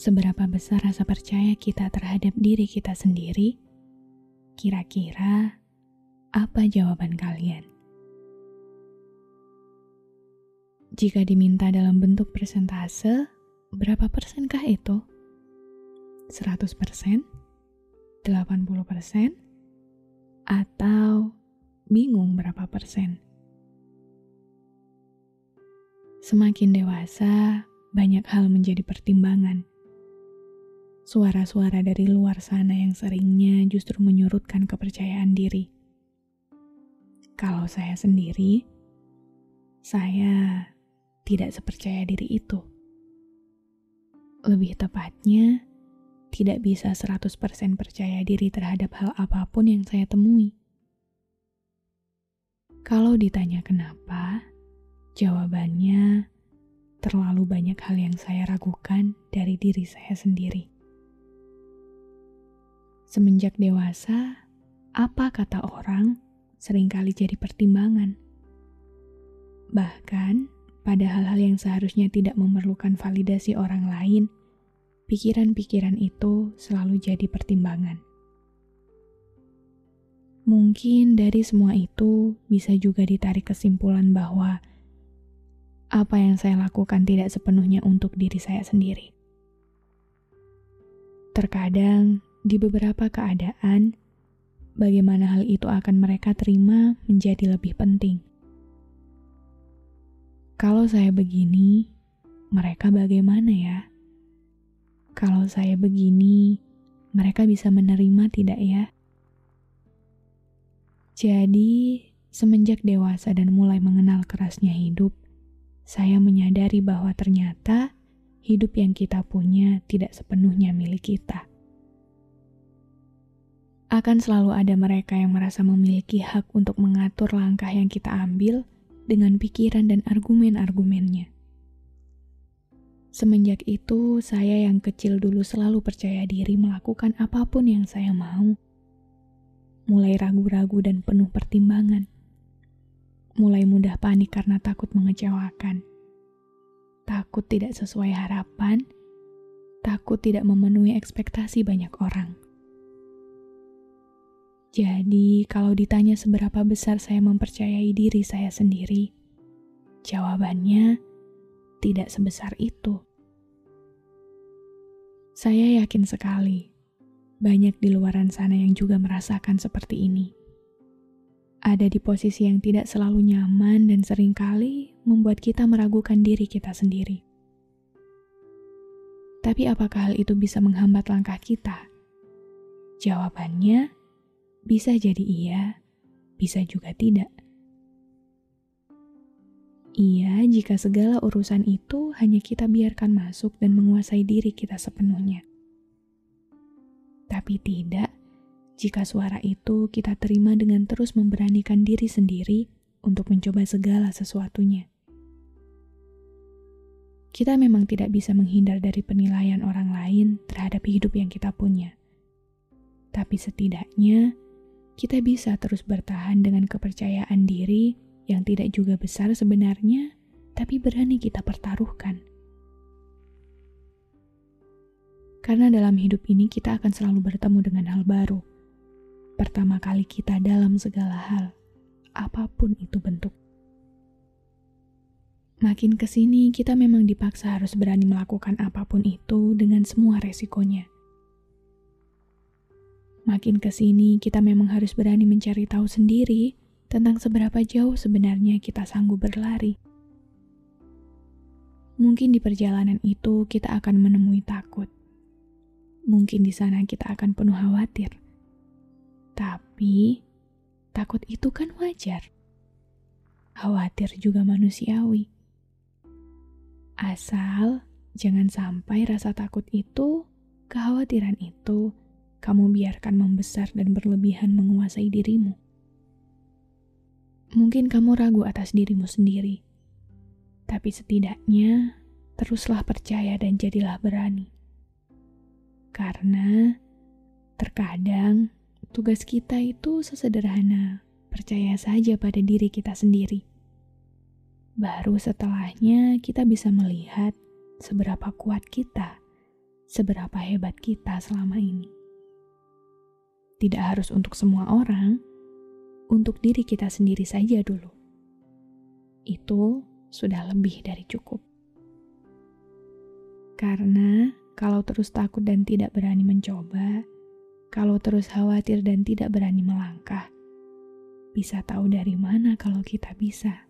seberapa besar rasa percaya kita terhadap diri kita sendiri, kira-kira apa jawaban kalian? Jika diminta dalam bentuk persentase, berapa persenkah itu? 100 persen? 80 persen? Atau bingung berapa persen? Semakin dewasa, banyak hal menjadi pertimbangan. Suara-suara dari luar sana yang seringnya justru menyurutkan kepercayaan diri. Kalau saya sendiri, saya tidak sepercaya diri itu. Lebih tepatnya, tidak bisa 100% percaya diri terhadap hal apa pun yang saya temui. Kalau ditanya kenapa, jawabannya terlalu banyak hal yang saya ragukan dari diri saya sendiri. Semenjak dewasa, apa kata orang sering kali jadi pertimbangan. Bahkan, pada hal-hal yang seharusnya tidak memerlukan validasi orang lain, pikiran-pikiran itu selalu jadi pertimbangan. Mungkin dari semua itu bisa juga ditarik kesimpulan bahwa apa yang saya lakukan tidak sepenuhnya untuk diri saya sendiri. Terkadang, di beberapa keadaan, bagaimana hal itu akan mereka terima menjadi lebih penting. Kalau saya begini, mereka bagaimana ya? Kalau saya begini, mereka bisa menerima tidak ya? Jadi, semenjak dewasa dan mulai mengenal kerasnya hidup, saya menyadari bahwa ternyata hidup yang kita punya tidak sepenuhnya milik kita. Akan selalu ada mereka yang merasa memiliki hak untuk mengatur langkah yang kita ambil dengan pikiran dan argumen-argumennya. Semenjak itu, saya yang kecil dulu selalu percaya diri melakukan apa pun yang saya mau. Mulai ragu-ragu dan penuh pertimbangan mulai mudah panik karena takut mengecewakan. Takut tidak sesuai harapan, takut tidak memenuhi ekspektasi banyak orang. Jadi, kalau ditanya seberapa besar saya mempercayai diri saya sendiri, jawabannya tidak sebesar itu. Saya yakin sekali banyak di luaran sana yang juga merasakan seperti ini ada di posisi yang tidak selalu nyaman dan sering kali membuat kita meragukan diri kita sendiri. Tapi apakah hal itu bisa menghambat langkah kita? Jawabannya bisa jadi iya, bisa juga tidak. Iya, jika segala urusan itu hanya kita biarkan masuk dan menguasai diri kita sepenuhnya. Tapi tidak jika suara itu kita terima dengan terus memberanikan diri sendiri untuk mencoba segala sesuatunya. Kita memang tidak bisa menghindar dari penilaian orang lain terhadap hidup yang kita punya. Tapi setidaknya, kita bisa terus bertahan dengan kepercayaan diri yang tidak juga besar sebenarnya, tapi berani kita pertaruhkan. Karena dalam hidup ini kita akan selalu bertemu dengan hal baru pertama kali kita dalam segala hal, apa pun itu bentuk. Makin ke sini kita memang dipaksa harus berani melakukan apa pun itu dengan semua resikonya. Makin ke sini kita memang harus berani mencari tahu sendiri tentang seberapa jauh sebenarnya kita sanggup berlari. Mungkin di perjalanan itu kita akan menemui takut. Mungkin di sana kita akan penuh khawatir. Tapi takut itu kan wajar. Khawatir juga manusiawi. Asal jangan sampai rasa takut itu, kekhawatiran itu, kamu biarkan membesar dan berlebihan menguasai dirimu. Mungkin kamu ragu atas dirimu sendiri tapi setidaknya teruslah percaya dan jadilah berani. Karena terkadang tugas kita itu sesederhana percaya saja pada diri kita sendiri. Baru setelahnya kita bisa melihat seberapa kuat kita, seberapa hebat kita selama ini. Tidak harus untuk semua orang, untuk diri kita sendiri saja dulu. Itu sudah lebih dari cukup. Karena kalau terus takut dan tidak berani mencoba, kalau terus khawatir dan tidak berani melangkah, bisa tahu dari mana kalau kita bisa.